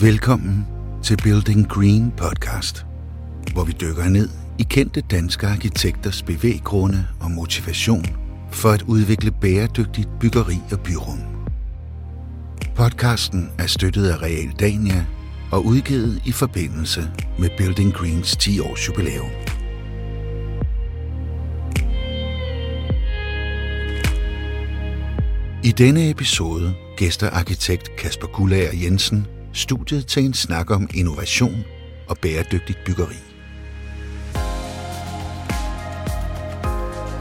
Velkommen til Building Green podcast, hvor vi dykker ned i kendte danske arkitekters bevæggrunde og motivation for at udvikle bæredygtigt byggeri og byrum. Podcasten er støttet af Real Dania og udgivet i forbindelse med Building Greens 10 års jubilæum. I denne episode gæster arkitekt Kasper Gullager Jensen studiet til en snak om innovation og bæredygtigt byggeri.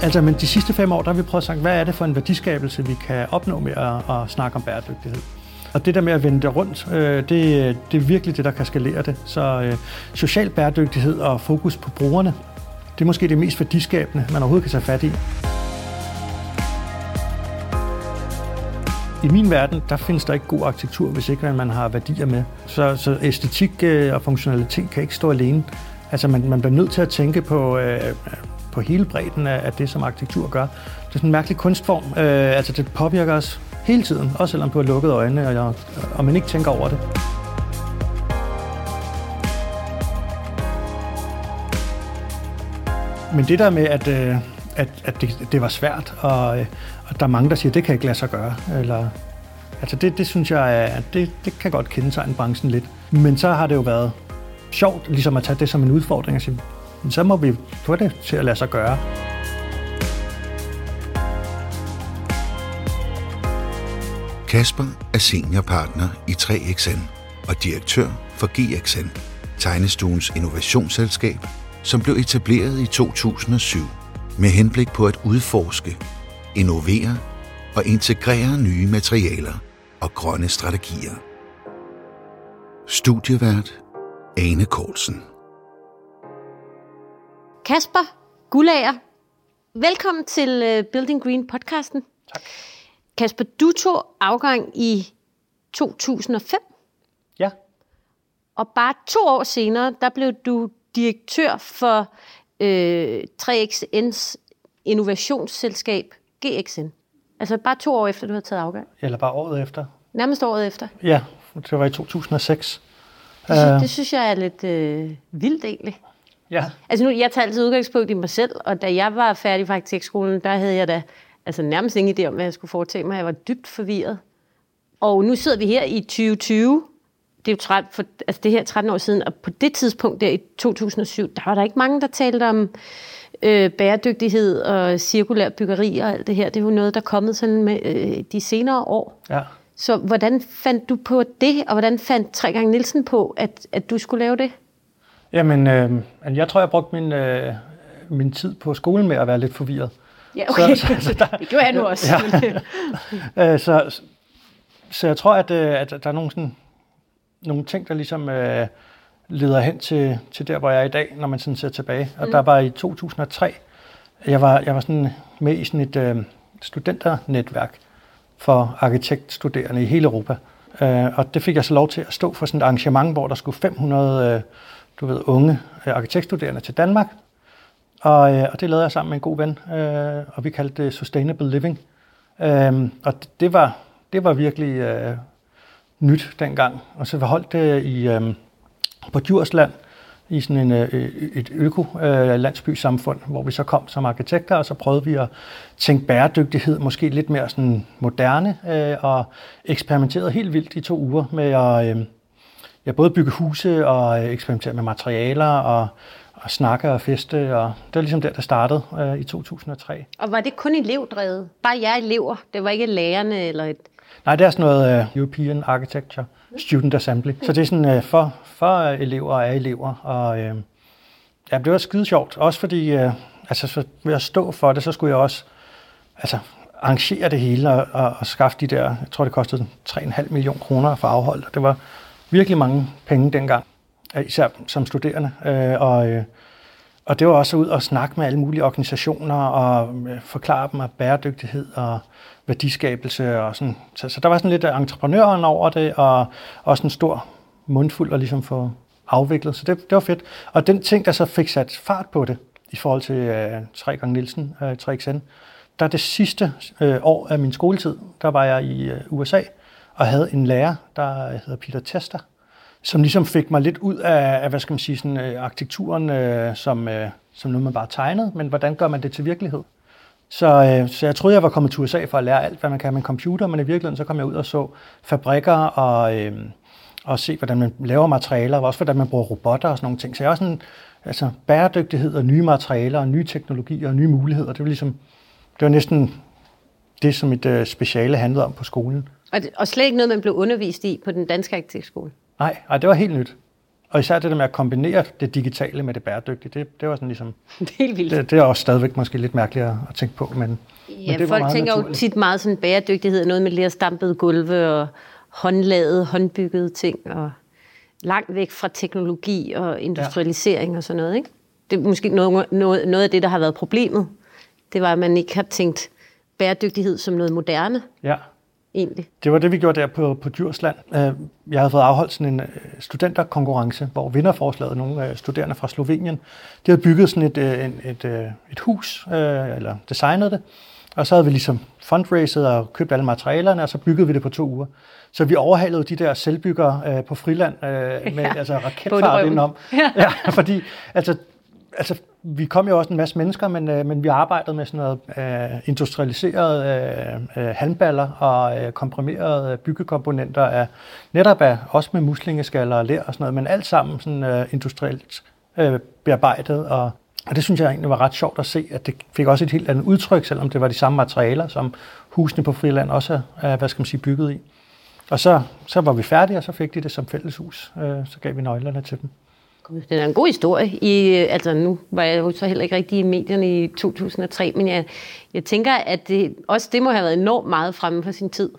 Altså, men de sidste fem år, der har vi prøvet at sige, hvad er det for en værdiskabelse, vi kan opnå med at, at snakke om bæredygtighed. Og det der med at vende det rundt, øh, det, det er virkelig det, der kan skalere det. Så øh, social bæredygtighed og fokus på brugerne, det er måske det mest værdiskabende, man overhovedet kan tage fat i. I min verden, der findes der ikke god arkitektur, hvis ikke man har værdier med. Så, så æstetik øh, og funktionalitet kan ikke stå alene. Altså man, man bliver nødt til at tænke på, øh, på hele bredden af, af det, som arkitektur gør. Det er sådan en mærkelig kunstform. Øh, altså det påvirker os hele tiden, også selvom du har lukket øjnene, og, og man ikke tænker over det. Men det der med, at, øh, at, at det, det var svært, og, øh, og der er mange, der siger, at det kan ikke lade sig gøre. Eller, altså det, det synes jeg, at det, det kan godt kendetegne branchen lidt. Men så har det jo været sjovt ligesom at tage det som en udfordring og sige, så må vi få det til at lade sig gøre. Kasper er seniorpartner i 3XN og direktør for GXN, tegnestuens innovationsselskab, som blev etableret i 2007 med henblik på at udforske, innovere og integrere nye materialer og grønne strategier. Studievært Ane Kortsen. Kasper Gullager, velkommen til øh, Building Green podcasten. Tak. Kasper, du tog afgang i 2005, Ja, og bare to år senere, der blev du direktør for øh, 3XN's innovationsselskab GXN. Altså bare to år efter, du havde taget afgang. eller bare året efter. Nærmest året efter. Ja, det var i 2006. Det, synes, Øh. det synes jeg er lidt øh, vildt egentlig. Ja, Altså nu, jeg tager altid udgangspunkt i mig selv, og da jeg var færdig fra arkitektskolen, der havde jeg da altså nærmest ingen idé om, hvad jeg skulle foretage mig. Jeg var dybt forvirret. Og nu sidder vi her i 2020. Det er jo 13, for, altså det her er 13 år siden, og på det tidspunkt der i 2007, der var der ikke mange, der talte om øh, bæredygtighed og cirkulær byggeri og alt det her. Det er jo noget, der er kommet sådan med øh, de senere år. ja. Så hvordan fandt du på det, og hvordan fandt Tre gange Nielsen på, at, at du skulle lave det? Jamen, øh, jeg tror, jeg brugte min, øh, min tid på skolen med at være lidt forvirret. Ja, okay. Så- så der- det gjorde jeg nu også. Ja. Øh, så, så jeg tror, at, øh, at der er nogle, sådan, nogle ting, der ligesom øh, leder hen til, til der, hvor jeg er i dag, når man sådan ser tilbage. Og mm. der var i 2003, jeg var, jeg var sådan med i sådan et øh, studenternetværk for arkitektstuderende i hele Europa. Øh, og det fik jeg så lov til at stå for sådan et arrangement, hvor der skulle 500 øh, du ved, unge øh, arkitektstuderende til Danmark. Og, øh, og det lavede jeg sammen med en god ven, øh, og vi kaldte det Sustainable Living. Øhm, og det, det, var, det var virkelig øh, nyt dengang. Og så vi holdt det i, øh, på Djursland, i sådan en, øh, øh, et øko-landsbysamfund, øh, hvor vi så kom som arkitekter, og så prøvede vi at tænke bæredygtighed, måske lidt mere sådan moderne, og eksperimenterede helt vildt i to uger med at ja, både bygge huse og eksperimentere med materialer og, og snakke og feste. Og det var ligesom der, det startede øh, i 2003. Og var det kun elevdrevet? Bare jer elever? Det var ikke lærerne eller et... Nej, det er sådan noget uh, European Architecture Student Assembly. Så det er sådan uh, for, for elever og af elever. Og uh, ja, det var skide sjovt. Også fordi, uh, altså så ved at stå for det, så skulle jeg også altså, arrangere det hele og, og, og skaffe de der, jeg tror det kostede 3,5 millioner kroner for afhold. Og det var virkelig mange penge dengang, især som studerende. Uh, og, uh, og det var også ud og snakke med alle mulige organisationer og øh, forklare dem om bæredygtighed og værdiskabelse. Og sådan. Så, så der var sådan lidt entreprenøren over det, og også en stor mundfuld at ligesom få afviklet. Så det, det var fedt. Og den ting, der så fik sat fart på det, i forhold til øh, 3 gange Nielsen, øh, 3XN, der det sidste øh, år af min skoletid, der var jeg i øh, USA, og havde en lærer, der øh, hedder Peter Tester, som ligesom fik mig lidt ud af, af hvad skal man sige, sådan, øh, arkitekturen øh, som, øh, som noget, man bare tegnede, men hvordan gør man det til virkelighed? Så, øh, så jeg troede, jeg var kommet til USA for at lære alt, hvad man kan med en computer, men i virkeligheden så kom jeg ud og så fabrikker og, øh, og se, hvordan man laver materialer, og også hvordan man bruger robotter og sådan nogle ting. Så jeg er sådan, altså bæredygtighed og nye materialer og nye teknologier og nye muligheder, det var ligesom, det var næsten det, som et øh, speciale handlede om på skolen. Og, det, og slet ikke noget, man blev undervist i på den danske arkitektskole? Nej, nej, det var helt nyt. Og især det der med at kombinere det digitale med det bæredygtige, det, det var sådan ligesom... Det er helt vildt. Det, det er også stadigvæk måske lidt mærkeligt at, tænke på, men, Ja, men det folk tænker jo naturligt. tit meget sådan bæredygtighed, noget med lerstampede gulve og håndlavede, håndbyggede ting, og langt væk fra teknologi og industrialisering ja. og sådan noget. Ikke? Det er måske noget, noget, noget af det, der har været problemet. Det var, at man ikke har tænkt bæredygtighed som noget moderne, Ja, egentlig. det var det, vi gjorde der på, på Djursland. Øh, Jeg havde fået afholdt sådan en øh, studenterkonkurrence, hvor vinderforslaget, nogle studerende fra Slovenien, de havde bygget sådan et, øh, et, øh, et hus, eller designet det, og så havde vi ligesom fundraiset og købt alle materialerne, og så byggede vi det på to uger. Så vi overhalede de der selvbyggere øh, på friland øh, med ja, altså raketfart indenom. Ja. ja, fordi altså, altså, vi kom jo også en masse mennesker, men, øh, men vi arbejdede med sådan noget øh, industrialiserede øh, øh, halmballer og øh, komprimerede byggekomponenter af netop af, også med muslingeskaller og ler og sådan noget, men alt sammen sådan øh, industrielt øh, bearbejdet og og det synes jeg egentlig var ret sjovt at se, at det fik også et helt andet udtryk, selvom det var de samme materialer, som husene på Friland også er, hvad skal man sige, bygget i. Og så, så var vi færdige, og så fik de det som fælleshus. Øh, så gav vi nøglerne til dem. Gud, Det er en god historie. I, øh, altså nu var jeg jo så heller ikke rigtig i medierne i 2003, men jeg, jeg tænker, at det, også det må have været enormt meget fremme for sin tid.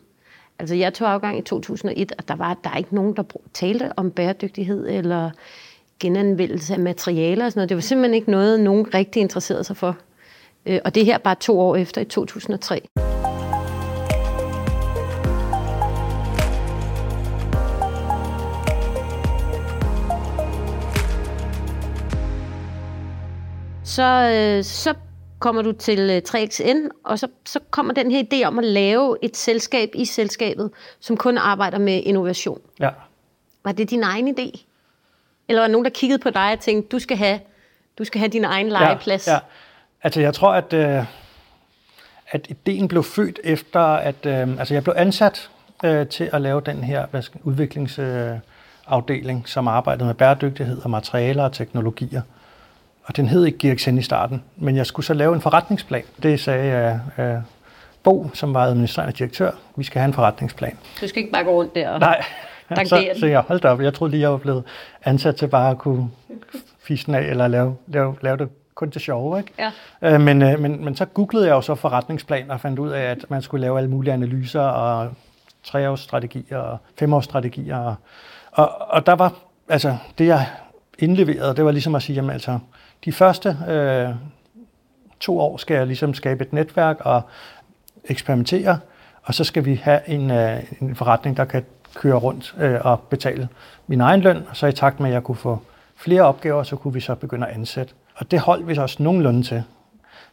Altså jeg tog afgang i 2001, og der var der er ikke nogen, der talte om bæredygtighed eller genanvendelse af materialer og sådan noget. Det var simpelthen ikke noget, nogen rigtig interesserede sig for. Øh, og det her bare to år efter, i 2003. Så, øh, så kommer du til øh, 3XN, og så, så kommer den her idé om at lave et selskab i selskabet, som kun arbejder med innovation. Ja. Var det din egen idé? Eller var der nogen, der kiggede på dig og tænkte, du skal have, du skal have din egen legeplads? Ja, ja. Altså jeg tror, at, øh, at ideen blev født efter, at øh, altså jeg blev ansat øh, til at lave den her hvad skal, udviklingsafdeling, øh, som arbejdede med bæredygtighed og materialer og teknologier. Og den hed ikke GXN i starten, men jeg skulle så lave en forretningsplan. Det sagde øh, øh, Bo, som var administrerende direktør, vi skal have en forretningsplan. Du skal ikke bare gå rundt der og Nej, så, så jeg holdt op. Jeg troede lige, jeg var blevet ansat til bare at kunne fise den af, eller lave, lave, lave det kun til sjov. Ikke? Ja. Øh, men, øh, men, men så googlede jeg jo så forretningsplaner og fandt ud af, at man skulle lave alle mulige analyser og treårsstrategier og femårsstrategier. Og, og, og der var, altså det jeg indleverede, det var ligesom at sige, jamen altså, de første øh, to år skal jeg ligesom skabe et netværk og eksperimentere, og så skal vi have en, øh, en forretning, der kan køre rundt øh, og betale min egen løn, og så i takt med, at jeg kunne få flere opgaver, så kunne vi så begynde at ansætte. Og det holdt vi så også nogenlunde til.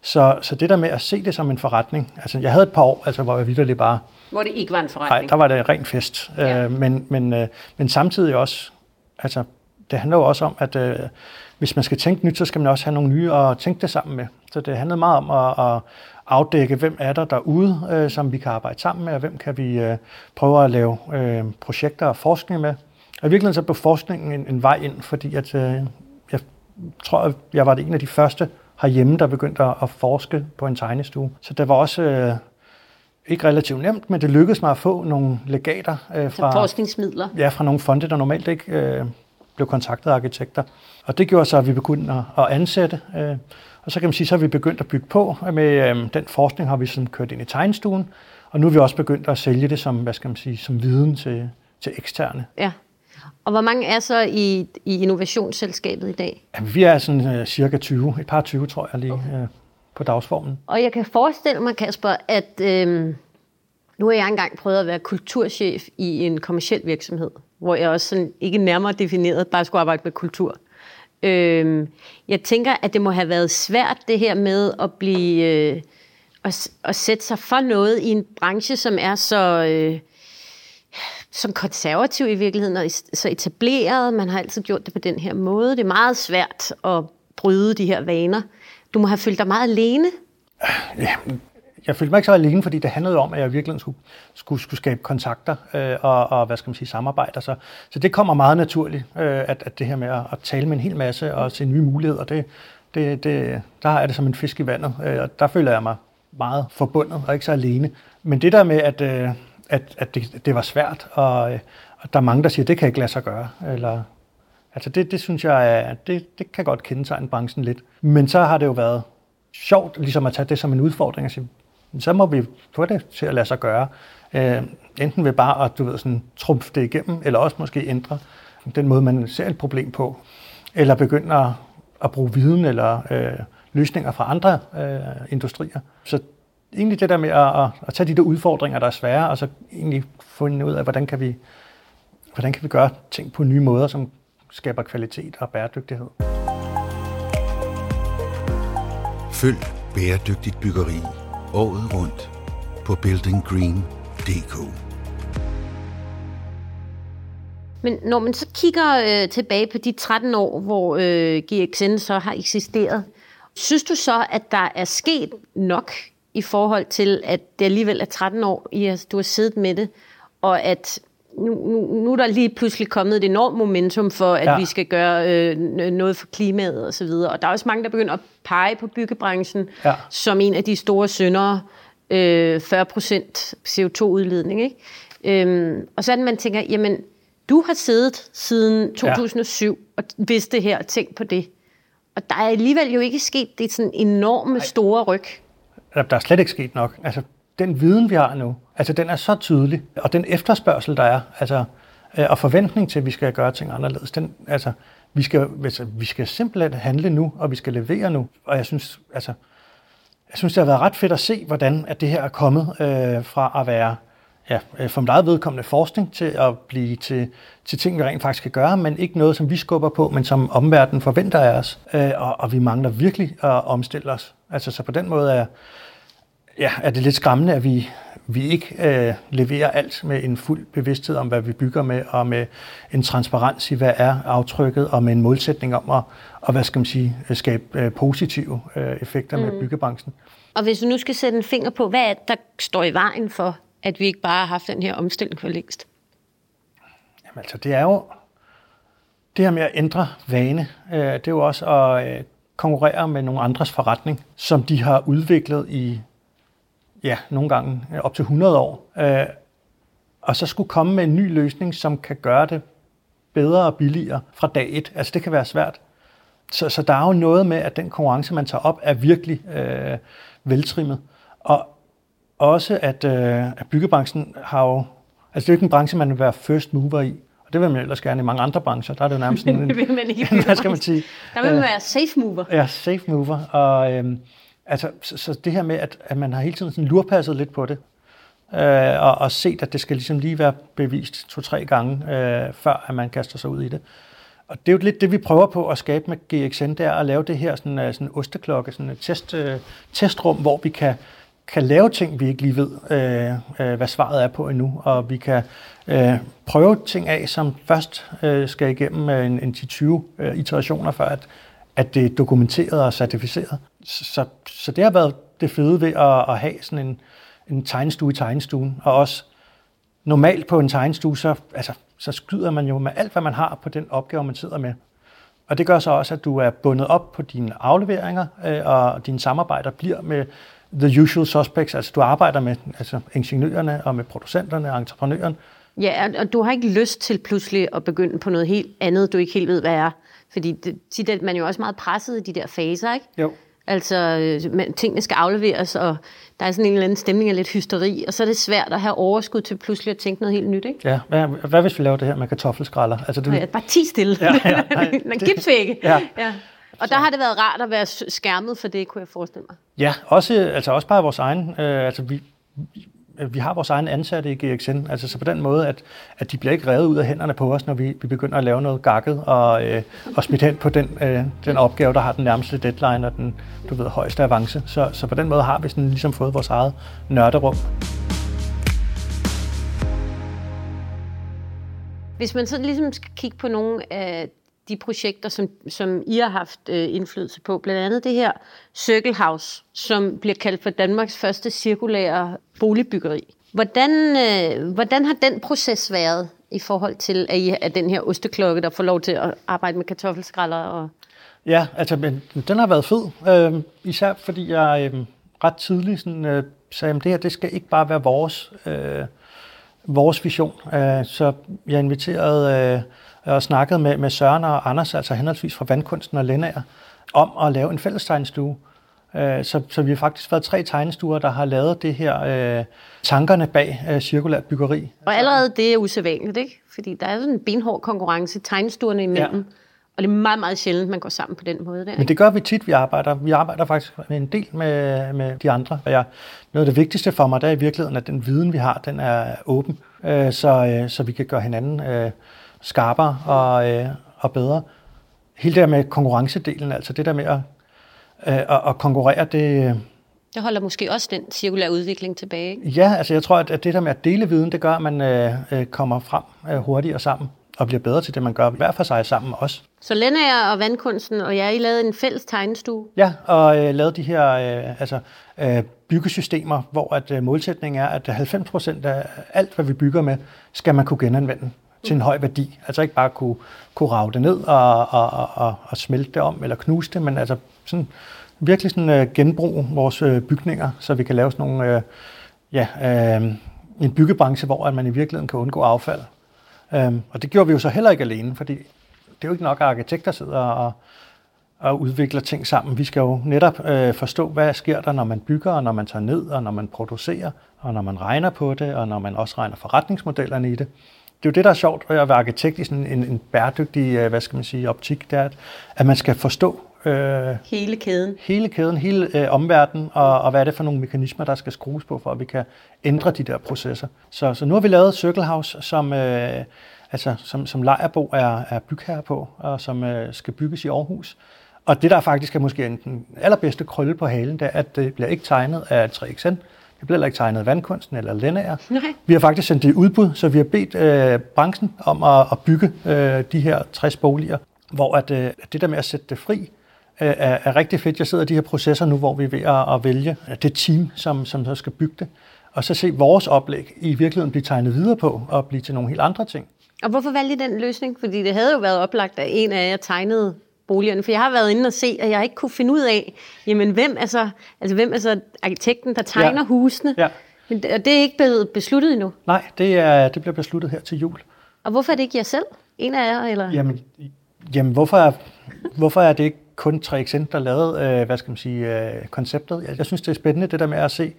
Så, så det der med at se det som en forretning, altså jeg havde et par år, altså, hvor jeg vidderligt bare, Hvor det ikke var en nej, forretning. der var det ren fest. Ja. Øh, men, men, øh, men samtidig også, altså det handler jo også om, at øh, hvis man skal tænke nyt, så skal man også have nogle nye at tænke det sammen med. Så det handlede meget om at, at afdække, hvem er der derude, øh, som vi kan arbejde sammen med, og hvem kan vi øh, prøve at lave øh, projekter og forskning med. Og i virkeligheden så blev forskningen en, en vej ind, fordi at, øh, jeg tror, at jeg var det en af de første herhjemme, der begyndte at, at forske på en tegnestue. Så det var også øh, ikke relativt nemt, men det lykkedes mig at få nogle legater øh, Så fra, forskningsmidler. ja, fra nogle fonde, der normalt ikke øh, blev kontaktet af arkitekter. Og det gjorde så, at vi begyndte at, ansætte. Øh, og så kan man sige, så har vi begyndt at bygge på med øh, den forskning, har vi sådan kørt ind i tegnestuen. Og nu er vi også begyndt at sælge det som, hvad skal man sige, som viden til, til eksterne. Ja. Og hvor mange er så i, i innovationsselskabet i dag? Jamen, vi er sådan øh, cirka 20, et par 20 tror jeg lige øh, på dagsformen. Og jeg kan forestille mig, Kasper, at øhm, nu har jeg engang prøvet at være kulturchef i en kommersiel virksomhed, hvor jeg også sådan, ikke nærmere defineret bare skulle arbejde med kultur. Øhm, jeg tænker, at det må have været svært det her med at blive øh, at, at sætte sig for noget i en branche, som er så øh, som konservativ i virkeligheden, og så etableret. Man har altid gjort det på den her måde. Det er meget svært at bryde de her vaner. Du må have følt dig meget alene. Ja, jeg følte mig ikke så alene, fordi det handlede om, at jeg virkelig skulle, skulle, skulle skabe kontakter øh, og, og, hvad skal man sige, samarbejder. Så, så det kommer meget naturligt, øh, at, at det her med at, at tale med en hel masse og se nye muligheder, det, det, det, der er det som en fisk i vandet, øh, og der føler jeg mig meget forbundet og ikke så alene. Men det der med, at, øh, at, at det, det var svært, og, øh, og der er mange, der siger, at det kan ikke lade sig gøre, eller Altså det, det synes jeg, det, det kan godt kendetegne branchen lidt. Men så har det jo været sjovt ligesom at tage det som en udfordring og sige, så må vi få det til at lade sig gøre. Øh, enten ved bare at du ved, sådan, trumfe det igennem, eller også måske ændre den måde, man ser et problem på, eller begynde at, at bruge viden eller øh, løsninger fra andre øh, industrier. Så egentlig det der med at, at tage de der udfordringer, der er svære, og så egentlig finde ud af, hvordan kan vi, hvordan kan vi gøre ting på nye måder, som skaber kvalitet og bæredygtighed. Følg bæredygtigt byggeri året rundt på buildinggreen.dk. Men når man så kigger øh, tilbage på de 13 år, hvor øh, GXN så har eksisteret, synes du så, at der er sket nok i forhold til, at det alligevel er 13 år, I, du har siddet med det, og at nu, nu, nu er der lige pludselig kommet et enormt momentum for, at ja. vi skal gøre øh, noget for klimaet og så videre. Og der er også mange, der begynder at pege på byggebranchen ja. som en af de store syndere. Øh, 40 procent CO2-udledning. Ikke? Øhm, og så det, man tænker, jamen, du har siddet siden 2007 ja. og vidst det her og tænkt på det. Og der er alligevel jo ikke sket det sådan enorme store ryg. Der er slet ikke sket nok. Altså, den viden, vi har nu, altså den er så tydelig, og den efterspørgsel, der er, altså, øh, og forventning til, at vi skal gøre ting anderledes, den, altså, vi skal, altså, vi skal simpelthen handle nu, og vi skal levere nu. Og jeg synes, altså, jeg synes, det har været ret fedt at se, hvordan at det her er kommet øh, fra at være ja, øh, for mit eget vedkommende forskning til at blive til, til ting, vi rent faktisk kan gøre, men ikke noget, som vi skubber på, men som omverdenen forventer af os. Øh, og, og vi mangler virkelig at omstille os. Altså, så på den måde er, ja, er det lidt skræmmende, at vi, vi ikke øh, leverer alt med en fuld bevidsthed om, hvad vi bygger med, og med en transparens i, hvad er aftrykket, og med en målsætning om at, og, hvad skal man sige, skabe øh, positive øh, effekter mm. med byggebranchen. Og hvis du nu skal sætte en finger på, hvad er det, der står i vejen for, at vi ikke bare har haft den her omstilling for længst? Jamen altså, det er jo det her med at ændre vane, øh, det er jo også at øh, konkurrere med nogle andres forretning, som de har udviklet i ja, nogle gange op til 100 år, øh, og så skulle komme med en ny løsning, som kan gøre det bedre og billigere fra dag et. Altså det kan være svært. Så, så der er jo noget med, at den konkurrence, man tager op, er virkelig øh, veltrimmet. Og også, at, øh, at byggebranchen har jo... Altså det er jo ikke en branche, man vil være first mover i. Og det vil man ellers gerne i mange andre brancher. Der er det jo nærmest en... det vil man ikke. hvad skal man sige? Der vil man være safe mover. Ja, safe mover. Og, øh, Altså, så, så det her med, at, at man har hele tiden sådan lurpasset lidt på det, øh, og, og set, at det skal ligesom lige være bevist to-tre gange, øh, før at man kaster sig ud i det. Og det er jo lidt det, vi prøver på at skabe med GXN, det er at lave det her sådan, øh, sådan osteklokke, sådan et test, øh, testrum, hvor vi kan, kan lave ting, vi ikke lige ved, øh, øh, hvad svaret er på endnu, og vi kan øh, prøve ting af, som først øh, skal igennem øh, en, en 10-20 øh, iterationer, før at, at det er dokumenteret og certificeret. Så, så det har været det fede ved at, at have sådan en, en tegnestue i tegnestuen, og også normalt på en tegnestue, så, altså, så skyder man jo med alt, hvad man har på den opgave, man sidder med. Og det gør så også, at du er bundet op på dine afleveringer, øh, og dine samarbejder bliver med the usual suspects, altså du arbejder med altså, ingeniørerne og med producenterne og entreprenøren. Ja, og du har ikke lyst til pludselig at begynde på noget helt andet, du ikke helt ved, hvad er. Fordi det, tit er man jo også meget presset i de der faser, ikke? Jo. Altså, øh, tingene skal afleveres, og der er sådan en eller anden stemning af lidt hysteri, og så er det svært at have overskud til pludselig at tænke noget helt nyt, ikke? Ja, hvad, hvad hvis vi laver det her med kartoffelskralder? Altså, det... ja, bare ti stille. Ja, ja, nej, gipsvægge. Ja. ja. Og der har det været rart at være skærmet for det, kunne jeg forestille mig. Ja, også, altså også bare vores egen, øh, altså vi, Øh, vi har vores egen ansatte i GXN, altså så på den måde, at, at de bliver ikke revet ud af hænderne på os, når vi, vi begynder at lave noget gakket og, øh, og smidt hen på den, øh, den opgave, der har den nærmeste deadline og den du ved, højeste avance. Så, så på den måde har vi sådan ligesom fået vores eget nørderum. Hvis man så ligesom skal kigge på nogle af de projekter, som, som I har haft øh, indflydelse på, blandt andet det her Circle House, som bliver kaldt for Danmarks første cirkulære boligbyggeri. Hvordan, øh, hvordan har den proces været i forhold til, at I er den her osteklokke, der får lov til at arbejde med kartoffelskralder? Og... Ja, altså, men den har været fed. Øh, især fordi jeg øh, ret tidligt sådan, øh, sagde, at det her det skal ikke bare være vores, øh, vores vision. Øh, så jeg inviterede øh, og snakkede med, med Søren og Anders, altså henholdsvis fra Vandkunsten og Lennager, om at lave en fælles tegnestue. Øh, så, så vi har faktisk været tre tegnestuer, der har lavet det her øh, tankerne bag øh, cirkulært byggeri. Og allerede det er usædvanligt, ikke? Fordi der er sådan en benhård konkurrence tegnestuerne imellem. Ja. Og det er meget, meget sjældent, man går sammen på den måde. Der? Men det gør vi tit, vi arbejder. Vi arbejder faktisk med en del med, med de andre. Og jeg, noget af det vigtigste for mig, der er i virkeligheden, at den viden, vi har, den er åben. Øh, så, øh, så vi kan gøre hinanden øh, skarpere og, øh, og bedre. Hele det der med konkurrencedelen, altså det der med at Øh, og, og konkurrere, det... Det holder måske også den cirkulære udvikling tilbage, ikke? Ja, altså jeg tror, at det der med at dele viden, det gør, at man øh, øh, kommer frem øh, hurtigere sammen og bliver bedre til det, man gør hver for sig sammen også. Så Lennager og Vandkunsten, og jeg, I lavede en fælles tegnestue? Ja, og øh, lavede de her øh, altså, øh, byggesystemer, hvor at øh, målsætningen er, at 90 procent af alt, hvad vi bygger med, skal man kunne genanvende til en høj værdi. Altså ikke bare kunne, kunne rave det ned og, og, og, og smelte det om, eller knuse det, men altså sådan, virkelig sådan, uh, genbruge vores uh, bygninger, så vi kan lave sådan nogle, uh, ja, uh, en byggebranche, hvor at man i virkeligheden kan undgå affald. Øhm, og det gjorde vi jo så heller ikke alene, fordi det er jo ikke nok, at arkitekter sidder og, og udvikler ting sammen. Vi skal jo netop øh, forstå, hvad sker der, når man bygger, og når man tager ned, og når man producerer, og når man regner på det, og når man også regner forretningsmodellerne i det det er jo det, der er sjovt ved at være arkitekt i sådan en, en bæredygtig, øh, hvad skal man sige, optik, det er, at man skal forstå Øh, hele kæden. Hele kæden, hele øh, omverdenen, og, og hvad er det for nogle mekanismer, der skal skrues på, for at vi kan ændre de der processer. Så, så nu har vi lavet Circle House, som, øh, altså, som, som Lejerbo er, er bygherre på, og som øh, skal bygges i Aarhus. Og det, der faktisk er måske den allerbedste krølle på halen, det er, at det bliver ikke tegnet af 3XN. Det bliver ikke tegnet af Vandkunsten eller. Nej. Vi har faktisk sendt det i udbud, så vi har bedt øh, branchen om at, at bygge øh, de her 60 boliger, hvor at, øh, det der med at sætte det fri, er, er rigtig fedt. Jeg sidder i de her processer nu, hvor vi er ved at, at vælge det team, som, som så skal bygge det. Og så se vores oplæg i virkeligheden blive tegnet videre på og blive til nogle helt andre ting. Og hvorfor valgte I den løsning? Fordi det havde jo været oplagt, at en af jer tegnede boligerne. For jeg har været inde og se, at jeg ikke kunne finde ud af, jamen hvem er så, altså, hvem er så arkitekten, der tegner ja. husene? Ja. Men det, det er ikke blevet besluttet endnu? Nej, det, er, det bliver besluttet her til jul. Og hvorfor er det ikke jer selv? En af jer? Eller? Jamen, jamen hvorfor, er, hvorfor er det ikke kun 3XN, der lavede, øh, hvad skal man sige, øh, konceptet. Jeg, jeg synes, det er spændende, det der med at se,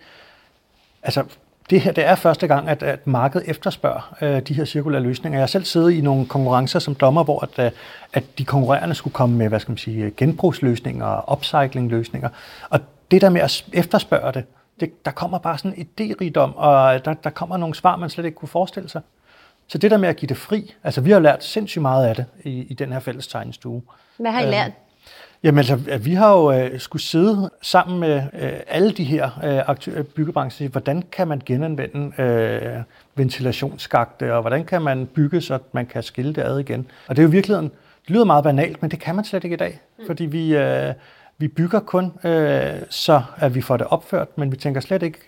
altså det her det er første gang, at, at markedet efterspørger øh, de her cirkulære løsninger. Jeg har selv siddet i nogle konkurrencer som dommer, hvor at, øh, at de konkurrerende skulle komme med hvad skal man sige, genbrugsløsninger og upcycling-løsninger. Og det der med at efterspørge det, det der kommer bare sådan en idérigdom, og der, der kommer nogle svar, man slet ikke kunne forestille sig. Så det der med at give det fri, altså vi har lært sindssygt meget af det i, i den her fælles tegnestue. Hvad har I lært? Jamen altså, vi har jo øh, skulle sidde sammen med øh, alle de her øh, aktører, byggebrancher, hvordan kan man genanvende øh, ventilationsskagte, og hvordan kan man bygge, så man kan skille det ad igen. Og det er jo virkelig, det lyder meget banalt, men det kan man slet ikke i dag, mm. fordi vi, øh, vi bygger kun, øh, så at vi får det opført, men vi tænker slet ikke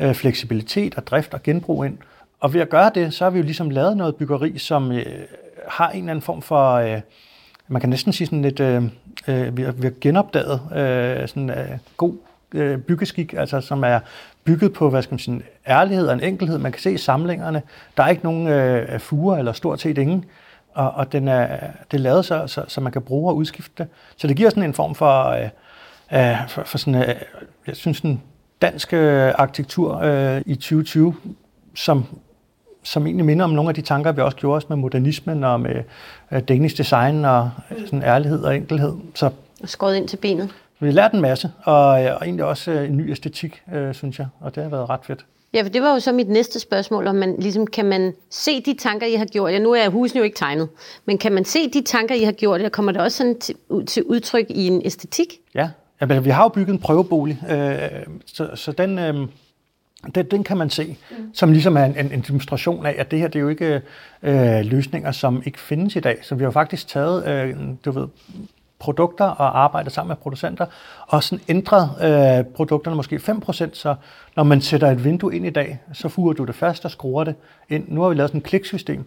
øh, fleksibilitet og drift og genbrug ind. Og ved at gøre det, så har vi jo ligesom lavet noget byggeri, som øh, har en eller anden form for... Øh, man kan næsten sige sådan lidt, øh, øh, vi, har, vi har genopdaget øh, sådan øh, god øh, byggeskik, altså som er bygget på, hvad skal man sige, ærlighed og en enkelhed. Man kan se samlingerne, der er ikke nogen øh, fuger eller stort set ingen, og, og den er, det er lavet så, så, så man kan bruge og udskifte det. Så det giver sådan en form for, øh, øh, for, for sådan, øh, jeg synes, en dansk øh, arkitektur øh, i 2020, som som egentlig minder om nogle af de tanker, vi også gjorde os med modernismen og med uh, Danish design og uh, sådan ærlighed og enkelhed. Så og skåret ind til benet. Vi har lært en masse, og, øh, og egentlig også uh, en ny æstetik, uh, synes jeg, og det har været ret fedt. Ja, for det var jo så mit næste spørgsmål, om man ligesom, kan man se de tanker, I har gjort? Ja, nu er husen jo ikke tegnet, men kan man se de tanker, I har gjort, og kommer det også sådan til, til udtryk i en æstetik? Ja, ja men vi har jo bygget en prøvebolig, øh, så, så den... Øh, den, den kan man se, mm. som ligesom er en, en, demonstration af, at det her det er jo ikke øh, løsninger, som ikke findes i dag. Så vi har faktisk taget øh, du ved, produkter og arbejdet sammen med producenter, og sådan ændret øh, produkterne måske 5%, så når man sætter et vindue ind i dag, så fuger du det fast og skruer det ind. Nu har vi lavet sådan et kliksystem,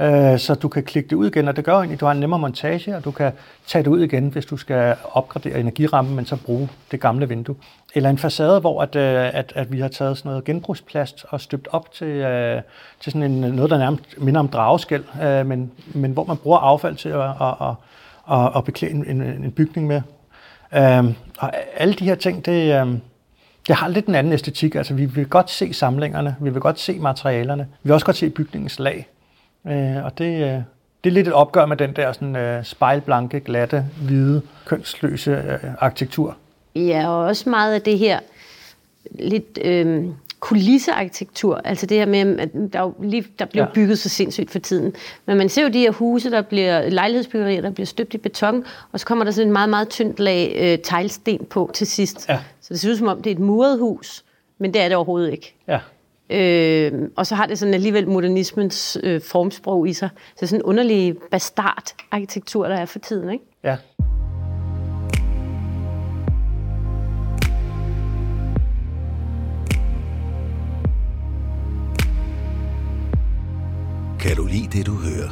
øh, så du kan klikke det ud igen, og det gør egentlig, at du har en nemmere montage, og du kan tage det ud igen, hvis du skal opgradere energirammen, men så bruge det gamle vindue. Eller en facade, hvor at, øh, at, at vi har taget sådan noget genbrugsplast og støbt op til, øh, til sådan en, noget, der nærmest minder om drageskæld, øh, men, men hvor man bruger affald til at, at, at, at, at beklæde en, en, en bygning med. Øh, og alle de her ting, det, øh, det har lidt en anden æstetik. Altså, vi vil godt se samlingerne, vi vil godt se materialerne, vi vil også godt se bygningens lag. Øh, og det, øh, det er lidt et opgør med den der sådan, øh, spejlblanke, glatte, hvide, kønsløse øh, arkitektur. Ja, og også meget af det her lidt øh, kulissearkitektur. Altså det her med, at der, lige, der bliver ja. bygget så sindssygt for tiden. Men man ser jo de her huse, der bliver lejlighedsbyggerier, der bliver støbt i beton, og så kommer der sådan en meget, meget tyndt lag øh, teglsten på til sidst. Ja. Så det ser ud som om, det er et muret hus, men det er det overhovedet ikke. Ja. Øh, og så har det sådan alligevel modernismens øh, formsprog i sig. Så sådan en underlig bastard arkitektur, der er for tiden, ikke? Ja. Kan du lide det, du hører?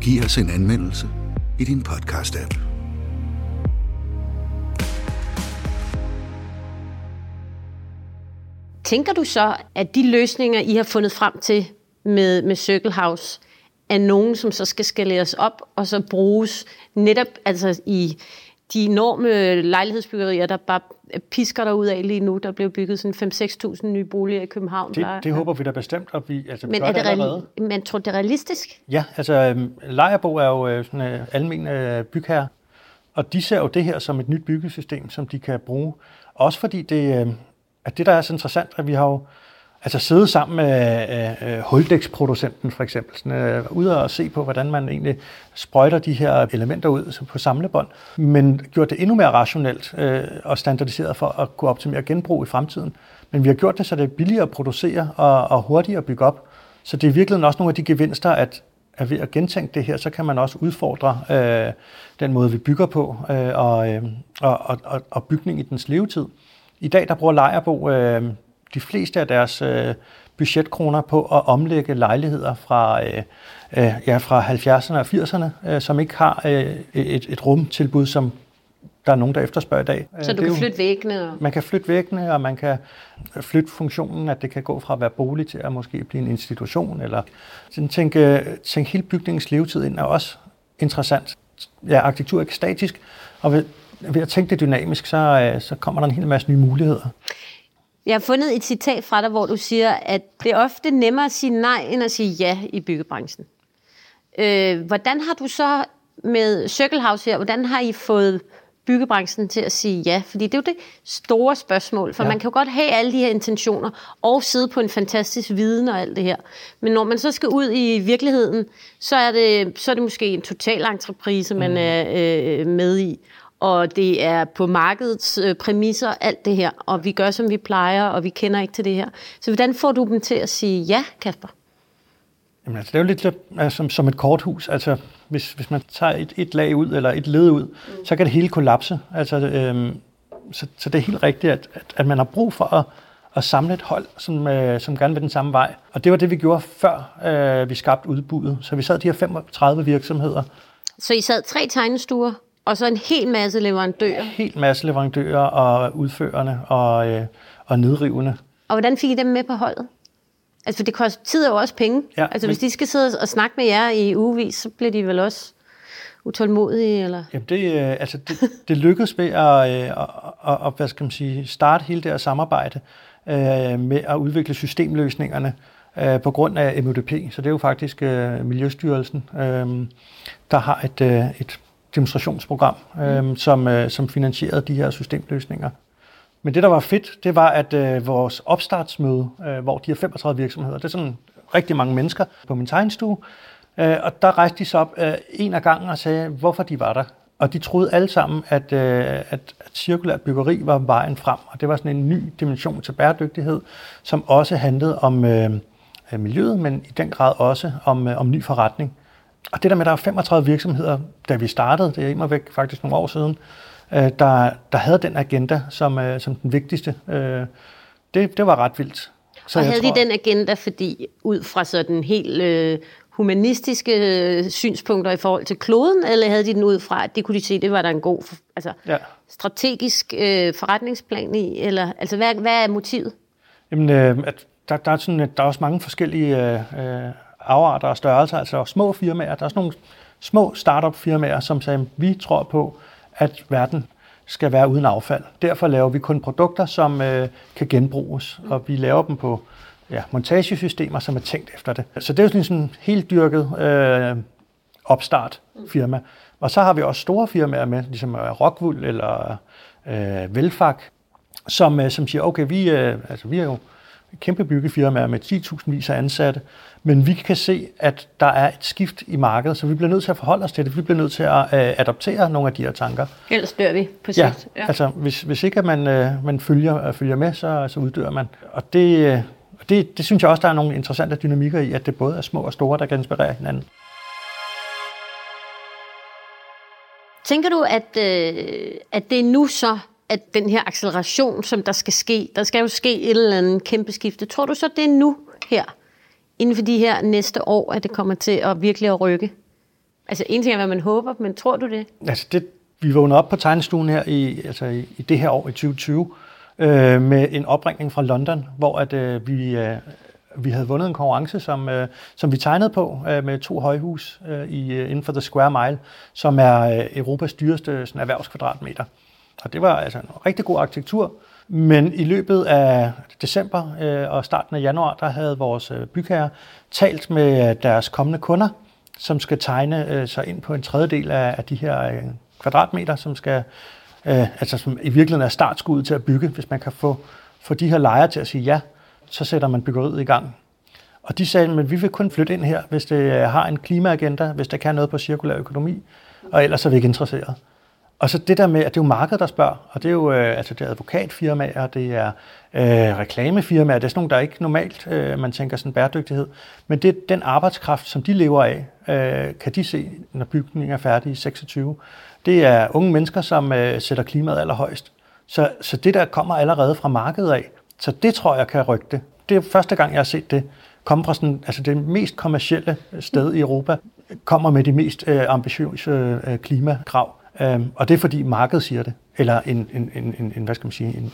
Giv os en anmeldelse i din podcast-app. Tænker du så, at de løsninger, I har fundet frem til med, med Circle House, er nogen, som så skal skaleres op og så bruges netop altså i de enorme lejlighedsbyggerier, der bare pisker der ud af lige nu. Der blev bygget sådan 5-6.000 nye boliger i København. Det, det håber vi da bestemt, og vi altså, men er det, det Men tror det er realistisk? Ja, altså øhm, Lejerbo er jo øh, sådan en øh, almen øh, bygherre, og de ser jo det her som et nyt byggesystem, som de kan bruge. Også fordi det, at det, der er så interessant, at vi har jo altså sidde sammen med øh, øh, huldæksproducenten for eksempel, sådan, øh, ude og se på, hvordan man egentlig sprøjter de her elementer ud på samlebånd, men gjort det endnu mere rationelt øh, og standardiseret for at kunne optimere genbrug i fremtiden. Men vi har gjort det, så det er billigere at producere og, og hurtigere at bygge op. Så det er virkelig også nogle af de gevinster, at, at ved at gentænke det her, så kan man også udfordre øh, den måde, vi bygger på øh, og, øh, og, og, og bygning i dens levetid. I dag der bruger Lejerbo øh, de fleste af deres øh, budgetkroner på at omlægge lejligheder fra, øh, øh, ja, fra 70'erne og 80'erne, øh, som ikke har øh, et, et rumtilbud, som der er nogen, der efterspørger i dag. Så du kan flytte væggene? Og... Man kan flytte væggene, og man kan flytte funktionen, at det kan gå fra at være bolig til at måske blive en institution. Eller sådan tænke, tænke hele bygningens levetid ind er også interessant. Ja, arkitektur er ikke statisk, og ved, ved at tænke det dynamisk, så, øh, så kommer der en hel masse nye muligheder. Jeg har fundet et citat fra dig, hvor du siger, at det er ofte nemmere at sige nej, end at sige ja i byggebranchen. Øh, hvordan har du så med Circle House her, hvordan har I fået byggebranchen til at sige ja? Fordi det er jo det store spørgsmål, for ja. man kan jo godt have alle de her intentioner og sidde på en fantastisk viden og alt det her. Men når man så skal ud i virkeligheden, så er det, så er det måske en total entreprise, man mm. er øh, med i og det er på markedets øh, præmisser, alt det her, og vi gør, som vi plejer, og vi kender ikke til det her. Så hvordan får du dem til at sige ja, Kasper? Jamen, altså, det er jo lidt altså, som, som et korthus. Altså, hvis, hvis man tager et, et lag ud, eller et led ud, mm. så kan det hele kollapse. Altså, øhm, så, så det er helt rigtigt, at, at, at man har brug for at, at samle et hold, som, øh, som gerne vil den samme vej. Og det var det, vi gjorde før øh, vi skabte udbuddet. Så vi sad de her 35 virksomheder. Så I sad tre tegnestuer? Og så en hel masse leverandører. En hel masse leverandører og udførende og, øh, og nedrivende. Og hvordan fik I dem med på holdet? Altså, for det koster tid og også penge. Ja, altså, men... hvis de skal sidde og snakke med jer i ugevis, så bliver de vel også utålmodige, eller? Jamen, det, øh, altså, det, det lykkedes med at, øh, at, at, at, hvad skal man sige, starte hele det her samarbejde øh, med at udvikle systemløsningerne øh, på grund af MUDP. Så det er jo faktisk øh, Miljøstyrelsen, øh, der har et, øh, et demonstrationsprogram, øh, som, øh, som finansierede de her systemløsninger. Men det, der var fedt, det var, at øh, vores opstartsmøde, øh, hvor de her 35 virksomheder, det er sådan rigtig mange mennesker på min tegnstue, øh, og der rejste de sig op øh, en af gangen og sagde, hvorfor de var der. Og de troede alle sammen, at, øh, at, at cirkulært byggeri var vejen frem. Og det var sådan en ny dimension til bæredygtighed, som også handlede om øh, miljøet, men i den grad også om, øh, om ny forretning. Og det der med, at der er 35 virksomheder, da vi startede, det er immer væk faktisk nogle år siden, øh, der, der havde den agenda som, øh, som den vigtigste. Øh, det, det var ret vildt. Så og havde tror, de den agenda, fordi ud fra sådan helt øh, humanistiske øh, synspunkter i forhold til kloden, eller havde de den ud fra, at det kunne de se, det var der en god altså, ja. strategisk øh, forretningsplan i? Eller, altså, hvad, hvad er motivet? Jamen, øh, at der, der, er sådan, der er også mange forskellige øh, øh afarter og størrelser, altså små firmaer. Der er sådan nogle små startup firmaer, som sagde, vi tror på, at verden skal være uden affald. Derfor laver vi kun produkter, som øh, kan genbruges, og vi laver dem på ja, montagesystemer, som er tænkt efter det. Så det er jo sådan en helt dyrket øh, opstart firma. Og så har vi også store firmaer med, ligesom øh, Rockwool eller øh, Velfak, som, øh, som siger, okay, vi, øh, altså, vi er jo kæmpe byggefirmaer med 10.000 vis af ansatte, men vi kan se, at der er et skift i markedet, så vi bliver nødt til at forholde os til det. Vi bliver nødt til at øh, adoptere nogle af de her tanker. Ellers dør vi på sigt. Ja, ja. altså hvis, hvis ikke at man, øh, man følger, øh, følger med, så, så uddør man. Og det, øh, det, det synes jeg også, der er nogle interessante dynamikker i, at det både er små og store, der kan inspirere hinanden. Tænker du, at, øh, at det er nu så, at den her acceleration, som der skal ske, der skal jo ske et eller andet kæmpe skifte. Tror du så, det er nu her, inden for de her næste år, at det kommer til at virkelig at rykke? Altså en ting er, hvad man håber, men tror du det? Altså det, vi vågner op på tegnestuen her i, altså i, i det her år, i 2020, øh, med en opringning fra London, hvor at, øh, vi, øh, vi havde vundet en konkurrence, som, øh, som vi tegnede på øh, med to højhus øh, i, øh, inden for The Square Mile, som er øh, Europas dyreste sådan, erhvervskvadratmeter. Og det var altså en rigtig god arkitektur. Men i løbet af december øh, og starten af januar, der havde vores øh, bygherre talt med øh, deres kommende kunder, som skal tegne øh, sig ind på en tredjedel af, af de her øh, kvadratmeter, som skal øh, altså som i virkeligheden er startskuddet til at bygge. Hvis man kan få, få de her lejere til at sige ja, så sætter man byggeriet i gang. Og de sagde, at vi vil kun flytte ind her, hvis det øh, har en klimaagenda, hvis der kan noget på cirkulær økonomi, og ellers er vi ikke interesseret. Og så det der med, at det er jo markedet, der spørger, og det er jo øh, altså det er advokatfirmaer, det er øh, reklamefirmaer, det er sådan nogle, der ikke normalt, øh, man tænker sådan bæredygtighed, men det er den arbejdskraft, som de lever af, øh, kan de se, når bygningen er færdig i 26. Det er unge mennesker, som øh, sætter klimaet allerhøjst. Så, så det der kommer allerede fra markedet af, så det tror jeg kan rykke det. Det er første gang, jeg har set det komme fra sådan, altså det mest kommercielle sted i Europa, kommer med de mest øh, ambitiøse øh, klimakrav. Øhm, og det er fordi markedet siger det, eller en, en, en, en hvad skal man sige, en,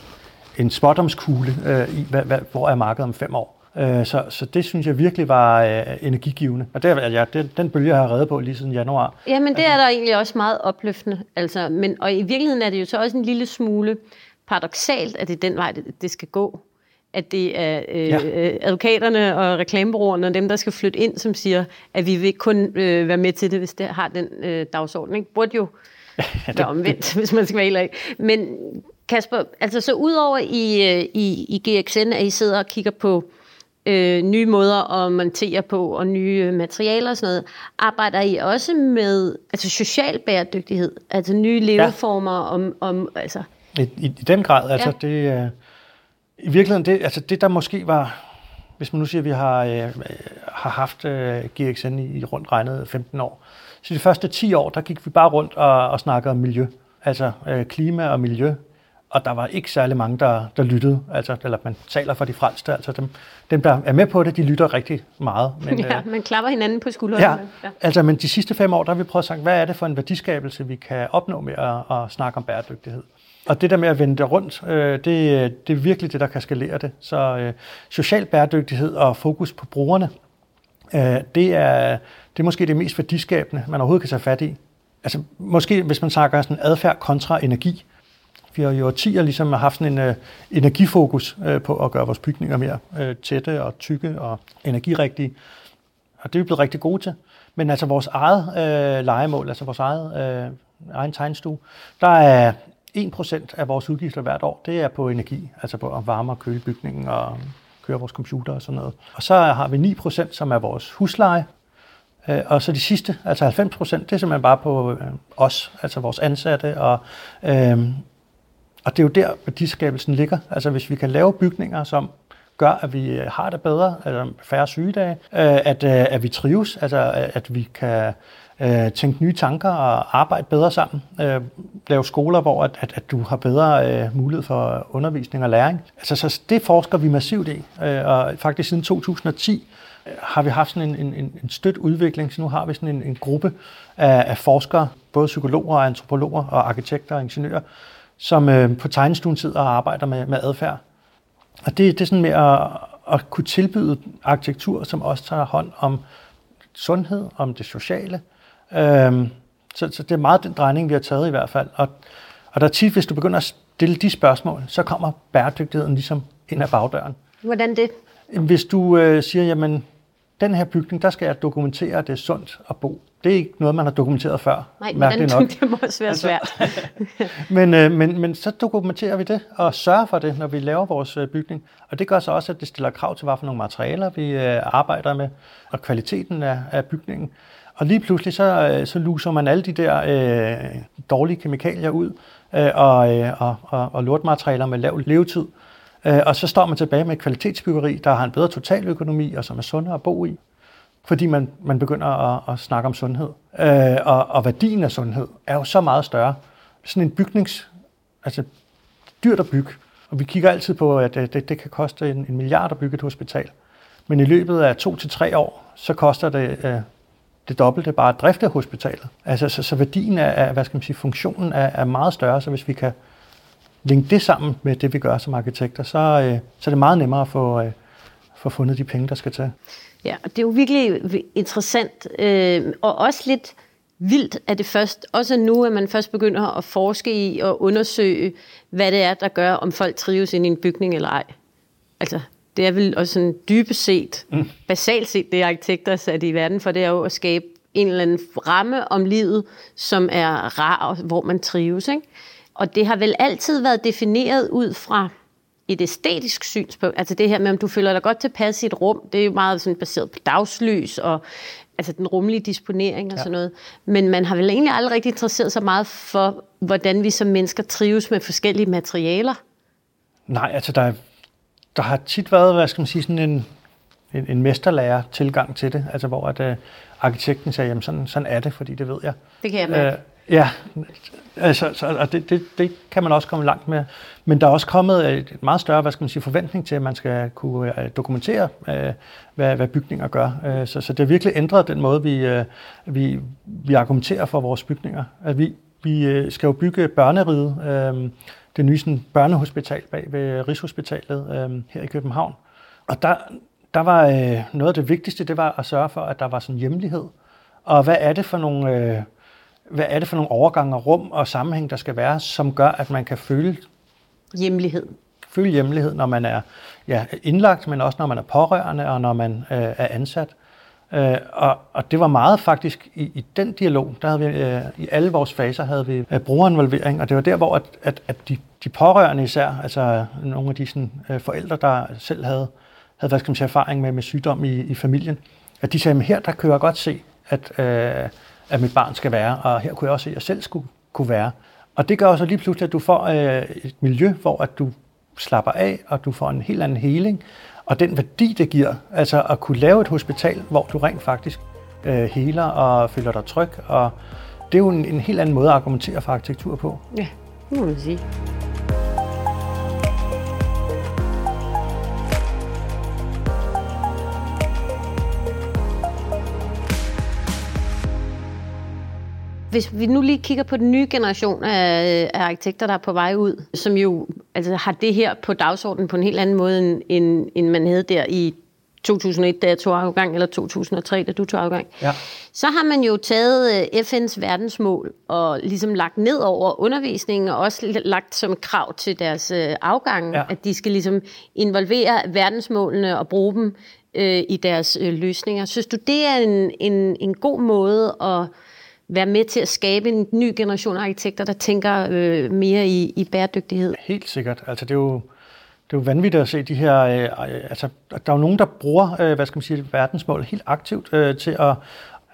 en spottomskugle øh, i, hvad, hvad, hvor er markedet om fem år. Øh, så, så det synes jeg virkelig var øh, energigivende. Og det, ja, det, den bølge, jeg har reddet på lige siden januar. Ja, men det er der egentlig også meget opløftende. Altså, men, og i virkeligheden er det jo så også en lille smule paradoxalt, at det er den vej, det, det skal gå. At det er øh, ja. advokaterne og reklamebureauerne og dem, der skal flytte ind, som siger, at vi vil kun øh, være med til det, hvis det har den øh, dagsorden. Ikke? Burde jo det, omvendt, hvis man skal være helt Men Kasper, altså så udover i, øh, i, i GXN, at I sidder og kigger på øh, nye måder at montere på og nye materialer og sådan noget, arbejder I også med altså social bæredygtighed, altså nye leveformer ja. om, om altså i, i, i den grad, altså ja. det øh, i virkeligheden det altså det der måske var hvis man nu siger at vi har øh, har haft øh, GXN i, i rundt regnet 15 år, så de første 10 år, der gik vi bare rundt og, og snakkede om miljø. Altså øh, klima og miljø. Og der var ikke særlig mange, der, der lyttede. Altså, eller man taler for de frelste. Altså dem, dem, der er med på det, de lytter rigtig meget. Men, ja, øh, man klapper hinanden på skulderen. Ja, ja, altså, men de sidste fem år, der har vi prøvet at sige, hvad er det for en værdiskabelse, vi kan opnå med at, at snakke om bæredygtighed. Og det der med at vende det rundt, øh, det, det er virkelig det, der kan skalere det. Så øh, social bæredygtighed og fokus på brugerne, Øh, det, er, det er måske det mest værdiskabende, man overhovedet kan tage fat i. Altså måske, hvis man snakker sådan adfærd kontra energi. Vi har jo årtier ligesom haft sådan en øh, energifokus øh, på at gøre vores bygninger mere øh, tætte og tykke og energirigtige. Og det er vi blevet rigtig gode til. Men altså vores eget øh, legemål, altså vores eget, øh, egen tegnstue, der er 1% af vores udgifter hvert år, det er på energi, altså på at varme og køle bygningen og kører vores computer og sådan noget. Og så har vi 9%, som er vores husleje, øh, og så de sidste, altså 90 procent, det er simpelthen bare på øh, os, altså vores ansatte. Og, øh, og det er jo der, værdiskabelsen ligger. Altså hvis vi kan lave bygninger, som gør, at vi øh, har det bedre, altså færre sygedage, øh, at, øh, at vi trives, altså øh, at vi kan øh, tænke nye tanker og arbejde bedre sammen. Øh, lave skoler, hvor at, at, at du har bedre øh, mulighed for undervisning og læring. Altså, så det forsker vi massivt i, øh, og faktisk siden 2010 øh, har vi haft sådan en, en, en støt udvikling, så nu har vi sådan en, en gruppe af, af forskere, både psykologer, antropologer og arkitekter og ingeniører, som øh, på tegnestuen sidder og arbejder med, med adfærd. Og det, det er sådan med at, at kunne tilbyde arkitektur, som også tager hånd om sundhed, om det sociale, Øhm, så, så det er meget den drejning, vi har taget i hvert fald. Og, og der er tit, hvis du begynder at stille de spørgsmål, så kommer bæredygtigheden ligesom ind ad bagdøren. Hvordan det? Hvis du øh, siger, jamen, den her bygning, der skal jeg dokumentere, at det er sundt at bo. Det er ikke noget, man har dokumenteret før. Nej, men det, nok. det må også være altså, svært. men, øh, men, men så dokumenterer vi det og sørger for det, når vi laver vores øh, bygning. Og det gør så også, at det stiller krav til, hvad for nogle materialer vi øh, arbejder med, og kvaliteten af, af bygningen. Og lige pludselig så, øh, så luser man alle de der øh, dårlige kemikalier ud, øh, og, øh, og, og, og lortmaterialer med lav levetid. Øh, og så står man tilbage med et kvalitetsbyggeri, der har en bedre totaløkonomi, og som er sundere at bo i. Fordi man, man begynder at, at snakke om sundhed. Øh, og, og værdien af sundhed er jo så meget større. Sådan en bygnings... Altså, dyrt at bygge. Og vi kigger altid på, at øh, det, det kan koste en, en milliard at bygge et hospital. Men i løbet af to til tre år, så koster det øh, det dobbelte bare at drifte hospitalet. Altså, så, så værdien af, hvad skal man sige, funktionen er, er meget større, så hvis vi kan linke det sammen med det, vi gør som arkitekter, så, øh, så er det meget nemmere at få, øh, få fundet de penge, der skal til. Ja, og det er jo virkelig interessant, øh, og også lidt vildt, at det først, også nu, at man først begynder at forske i og undersøge, hvad det er, der gør, om folk trives ind i en bygning eller ej. Altså, det er vel også sådan dybest set, mm. basalt set, det arkitekter er sat i verden for, det er jo at skabe en eller anden ramme om livet, som er rar, hvor man trives. Ikke? Og det har vel altid været defineret ud fra et æstetisk synspunkt. Altså det her med, om du føler dig godt tilpas i et rum, det er jo meget sådan baseret på dagslys og altså den rummelige disponering og ja. sådan noget. Men man har vel egentlig aldrig rigtig interesseret sig meget for, hvordan vi som mennesker trives med forskellige materialer. Nej, altså der er der har tit været, hvad skal man sige, sådan en, en, en mesterlærer tilgang til det, altså hvor at, uh, arkitekten sagde, jamen sådan, sådan er det, fordi det ved jeg. Det kan jeg med. Uh, ja, altså, så, og det, det, det kan man også komme langt med. Men der er også kommet et meget større hvad skal man sige, forventning til, at man skal kunne uh, dokumentere, uh, hvad, hvad bygninger gør. Uh, så, så det har virkelig ændret den måde, vi, vi, vi argumenterer for vores bygninger. At vi, vi uh, skal jo bygge børneriget, det nye sådan, børnehospital bag ved Rigshospitalet øh, her i København. Og der, der var øh, noget af det vigtigste, det var at sørge for, at der var sådan hjemlighed. Og hvad er det for nogle, øh, hvad er det for nogle overgange og rum og sammenhæng, der skal være, som gør, at man kan føle hjemlighed. Føle hjemlighed, når man er ja, indlagt, men også når man er pårørende og når man øh, er ansat. Øh, og, og det var meget faktisk i, i den dialog, der havde vi øh, i alle vores faser havde vi øh, brugerinvolvering, og det var der, hvor at, at, at de, de pårørende især, altså øh, nogle af de sådan, øh, forældre, der selv havde, havde hvad skal man sige, erfaring med, med sygdom i, i familien, at de sagde, at her der kunne jeg godt se, at, øh, at mit barn skal være, og her kunne jeg også se, at jeg selv skulle kunne være. Og det gør også lige pludselig, at du får øh, et miljø, hvor at du slapper af, og du får en helt anden heling, og den værdi, det giver, altså at kunne lave et hospital, hvor du rent faktisk øh, heler og føler dig tryg, og det er jo en, en helt anden måde at argumentere for arkitektur på. Ja, det må man sige. Hvis vi nu lige kigger på den nye generation af, af arkitekter, der er på vej ud, som jo altså, har det her på dagsordenen på en helt anden måde, end, end man havde der i 2001, da jeg tog afgang, eller 2003, da du tog afgang, ja. så har man jo taget øh, FN's verdensmål og ligesom lagt ned over undervisningen, og også lagt som krav til deres øh, afgang, ja. at de skal ligesom involvere verdensmålene og bruge dem øh, i deres øh, løsninger. Synes du, det er en, en, en god måde at være med til at skabe en ny generation af arkitekter, der tænker øh, mere i, i bæredygtighed? Helt sikkert. Altså, det er jo, det er jo vanvittigt at se de her... Øh, øh altså, der er jo nogen, der bruger, øh, hvad skal man sige, verdensmål helt aktivt øh, til at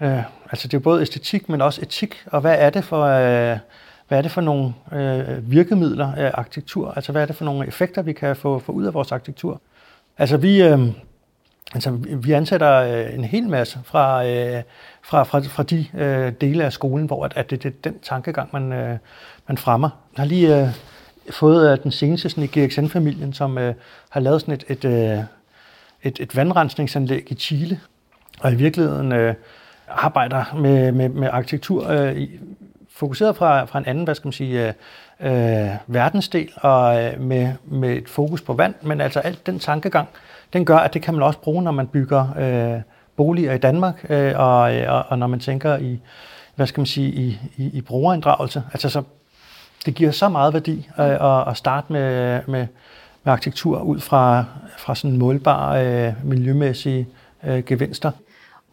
Øh, altså det er jo både æstetik, men også etik, og hvad er det for, øh, hvad er det for nogle øh, virkemidler af arkitektur? Altså hvad er det for nogle effekter, vi kan få, få ud af vores arkitektur? Altså vi, øh, altså, vi ansætter øh, en hel masse fra, øh, fra, fra, fra de øh, dele af skolen, hvor at, at det, det er den tankegang, man, øh, man fremmer. Jeg har lige øh, fået øh, den seneste sådan, i GXN-familien, som øh, har lavet sådan et, et, øh, et, et vandrensningsanlæg i Chile, og i virkeligheden øh, arbejder med, med, med arkitektur øh, fokuseret fra, fra en anden, hvad skal man sige, øh, øh, verdensdel og øh, med, med et fokus på vand, men altså alt den tankegang, den gør, at det kan man også bruge, når man bygger øh, boliger i Danmark, øh, og, og, og når man tænker i, hvad skal man sige, i, i, i brugerinddragelse. Altså så, det giver så meget værdi øh, at, at starte med, med, med arkitektur ud fra, fra sådan målbare øh, miljømæssige øh, gevinster.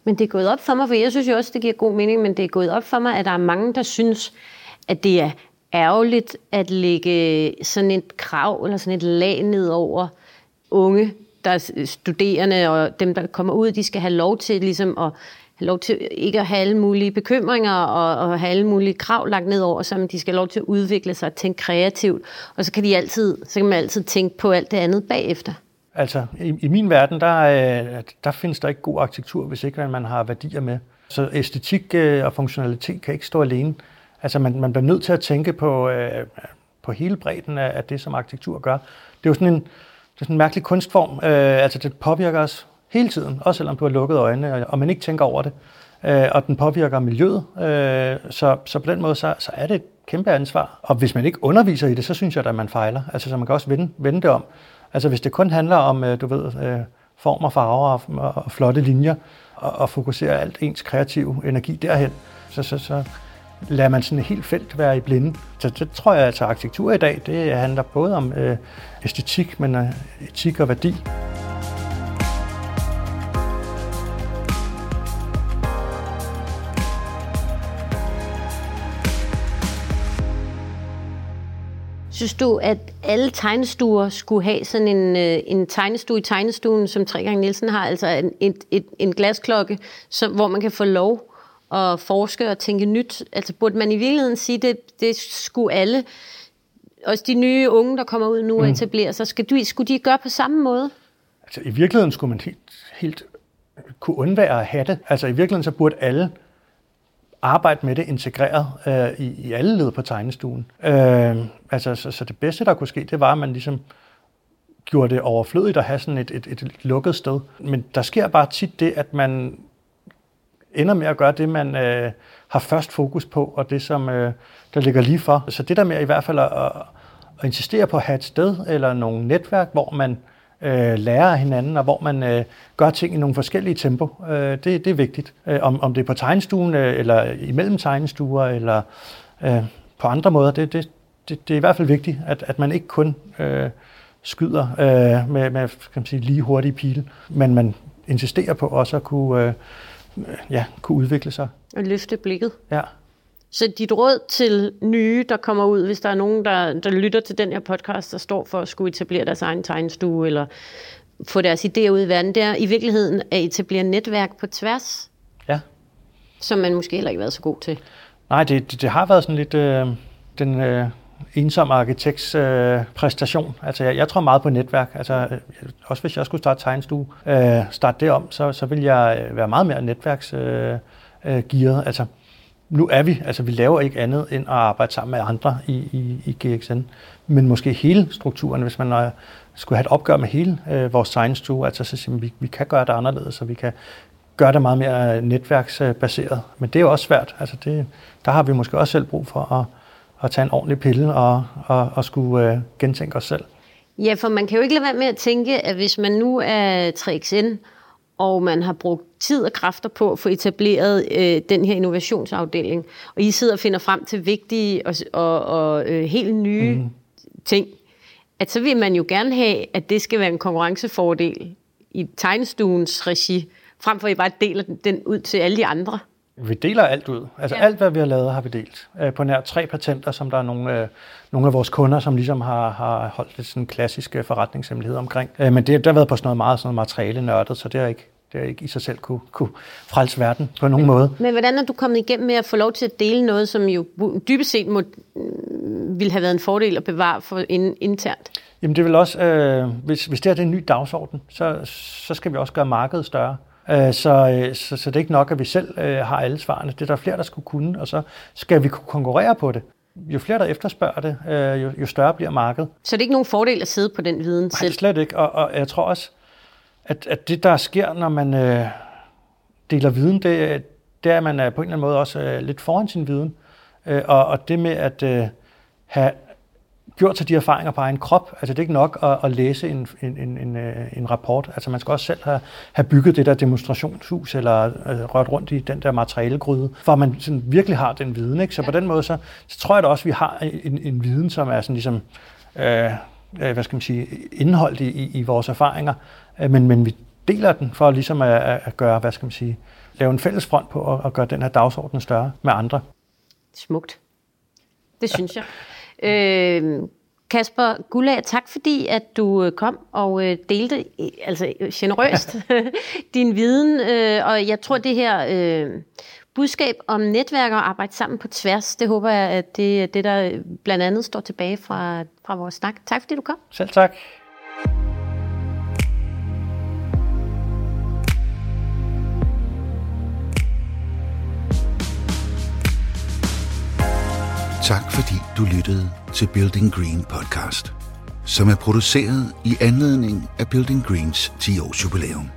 Men det er gået op for mig, for jeg synes jo også, det giver god mening, men det er gået op for mig, at der er mange, der synes, at det er ærgerligt at lægge sådan et krav eller sådan et lag ned over unge, der er studerende og dem, der kommer ud, de skal have lov til ligesom at have lov til ikke at have alle mulige bekymringer og, og have alle mulige krav lagt ned over sig, men de skal have lov til at udvikle sig og tænke kreativt. Og så kan, de altid, så kan man altid tænke på alt det andet bagefter. Altså, i, i min verden, der, øh, der findes der ikke god arkitektur, hvis ikke man har værdier med. Så æstetik øh, og funktionalitet kan ikke stå alene. Altså, man, man bliver nødt til at tænke på, øh, på hele bredden af, af det, som arkitektur gør. Det er jo sådan en, det er sådan en mærkelig kunstform. Øh, altså, det påvirker os hele tiden, også selvom du har lukket øjnene, og man ikke tænker over det. Øh, og den påvirker miljøet. Øh, så, så på den måde, så, så er det et kæmpe ansvar. Og hvis man ikke underviser i det, så synes jeg at man fejler. Altså, så man kan også vende, vende det om. Altså hvis det kun handler om, du ved, øh, form og farver og, og flotte linjer, og, og fokusere alt ens kreative energi derhen, så, så, så lader man sådan et helt felt være i blinde. Så det tror jeg, at altså, arkitektur i dag, det handler både om øh, æstetik, men øh, etik og værdi. Synes du, at alle tegnestuer skulle have sådan en, øh, en tegnestue i tegnestuen, som 3 gange Nielsen har, altså en, et, et, en glasklokke, som, hvor man kan få lov at forske og tænke nyt? Altså burde man i virkeligheden sige, det, det skulle alle, også de nye unge, der kommer ud nu og mm. etablerer sig, skal du, skulle de gøre på samme måde? Altså i virkeligheden skulle man helt, helt kunne undvære at have det. Altså i virkeligheden så burde alle arbejde med det integreret øh, i, i alle led på tegnestuen. Øh, altså, så, så det bedste, der kunne ske, det var, at man ligesom gjorde det overflødigt at have sådan et, et, et lukket sted. Men der sker bare tit det, at man ender med at gøre det, man øh, har først fokus på, og det, som øh, der ligger lige for. Så det der med i hvert fald at, at insistere på at have et sted eller nogle netværk, hvor man øh, lærer af hinanden, og hvor man øh, gør ting i nogle forskellige tempo. Øh, det, det er vigtigt. Øh, om, om det er på tegnestuen, øh, eller imellem tegnestuer, eller øh, på andre måder, det, det, det, det er i hvert fald vigtigt, at, at man ikke kun øh, skyder øh, med, med kan man sige, lige hurtige pile, men man insisterer på også at kunne, øh, ja, kunne udvikle sig. Og løfte blikket. Ja. Så dit råd til nye, der kommer ud, hvis der er nogen, der, der lytter til den her podcast, der står for at skulle etablere deres egen tegnestue, eller få deres idéer ud i verden, det er i virkeligheden at etablere netværk på tværs. Ja. Som man måske heller ikke har været så god til. Nej, det, det, det har været sådan lidt øh, den øh, ensom arkitekts øh, præstation. Altså, jeg, jeg tror meget på netværk. Altså, øh, også hvis jeg skulle starte tegnestue, øh, starte det om, så, så vil jeg øh, være meget mere netværksgearet. Øh, øh, gearet. altså, nu er vi, altså vi laver ikke andet end at arbejde sammen med andre i, i, i GXN, men måske hele strukturen, hvis man øh, skulle have et opgør med hele øh, vores science altså så siger vi, vi kan gøre det anderledes, så vi kan gøre det meget mere øh, netværksbaseret. Men det er jo også svært. Altså det, der har vi måske også selv brug for at, at tage en ordentlig pille og, og, og skulle øh, gentænke os selv. Ja, for man kan jo ikke lade være med at tænke, at hvis man nu er 3XN, og man har brugt tid og kræfter på at få etableret øh, den her innovationsafdeling, og I sidder og finder frem til vigtige og, og, og øh, helt nye mm. ting, at så vil man jo gerne have, at det skal være en konkurrencefordel i tegnestuens regi, frem for at I bare deler den ud til alle de andre. Vi deler alt ud. Altså ja. alt, hvad vi har lavet, har vi delt. Øh, på nær tre patenter, som der er nogle, øh, nogle af vores kunder, som ligesom har, har holdt lidt sådan klassiske forretningshemmelighed omkring. Øh, men det, der har været på sådan noget meget sådan noget materiale nørdet, så det har ikke Det er ikke i sig selv kunne, kunne frelse verden på nogen måde. Men hvordan er du kommet igennem med at få lov til at dele noget, som jo dybest set må, ville have været en fordel at bevare for in, internt? Jamen det vil også, øh, hvis, hvis det er en ny dagsorden, så, så skal vi også gøre markedet større. Øh, så, øh, så, så det er ikke nok, at vi selv øh, har alle svarene. Det er der flere, der skulle kunne, og så skal vi kunne konkurrere på det. Jo flere, der efterspørger det, jo, jo større bliver markedet. Så det er ikke nogen fordel at sidde på den viden Nej, selv? slet ikke. Og, og jeg tror også, at, at det, der sker, når man øh, deler viden, det, det er, at man er på en eller anden måde også øh, lidt foran sin viden. Øh, og, og det med at øh, have gjort sig de erfaringer på egen krop. Altså det er ikke nok at, at læse en, en, en, en, øh, rapport. Altså man skal også selv have, have bygget det der demonstrationshus, eller øh, rørt rundt i den der materialegryde, for at man sådan virkelig har den viden. Ikke? Så på den måde, så, så tror jeg da også, at vi har en, en viden, som er sådan ligesom, øh, øh hvad skal man sige, indholdt i, i, i vores erfaringer, men, men vi deler den for ligesom at, at gøre, hvad skal man sige, lave en fælles front på at, at gøre den her dagsorden større med andre. Smukt. Det synes jeg. Øh, Kasper Gullag, tak fordi at du øh, kom og øh, delte, altså generøst, din viden. Øh, og jeg tror, det her øh, budskab om netværk og arbejde sammen på tværs, det håber jeg, at det er det, der blandt andet står tilbage fra, fra vores snak. Tak fordi du kom. Selv tak. Tak fordi du lyttede til Building Green podcast, som er produceret i anledning af Building Greens 10 års jubilæum.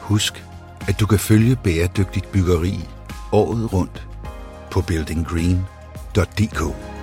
Husk, at du kan følge bæredygtigt byggeri året rundt på buildinggreen.dk.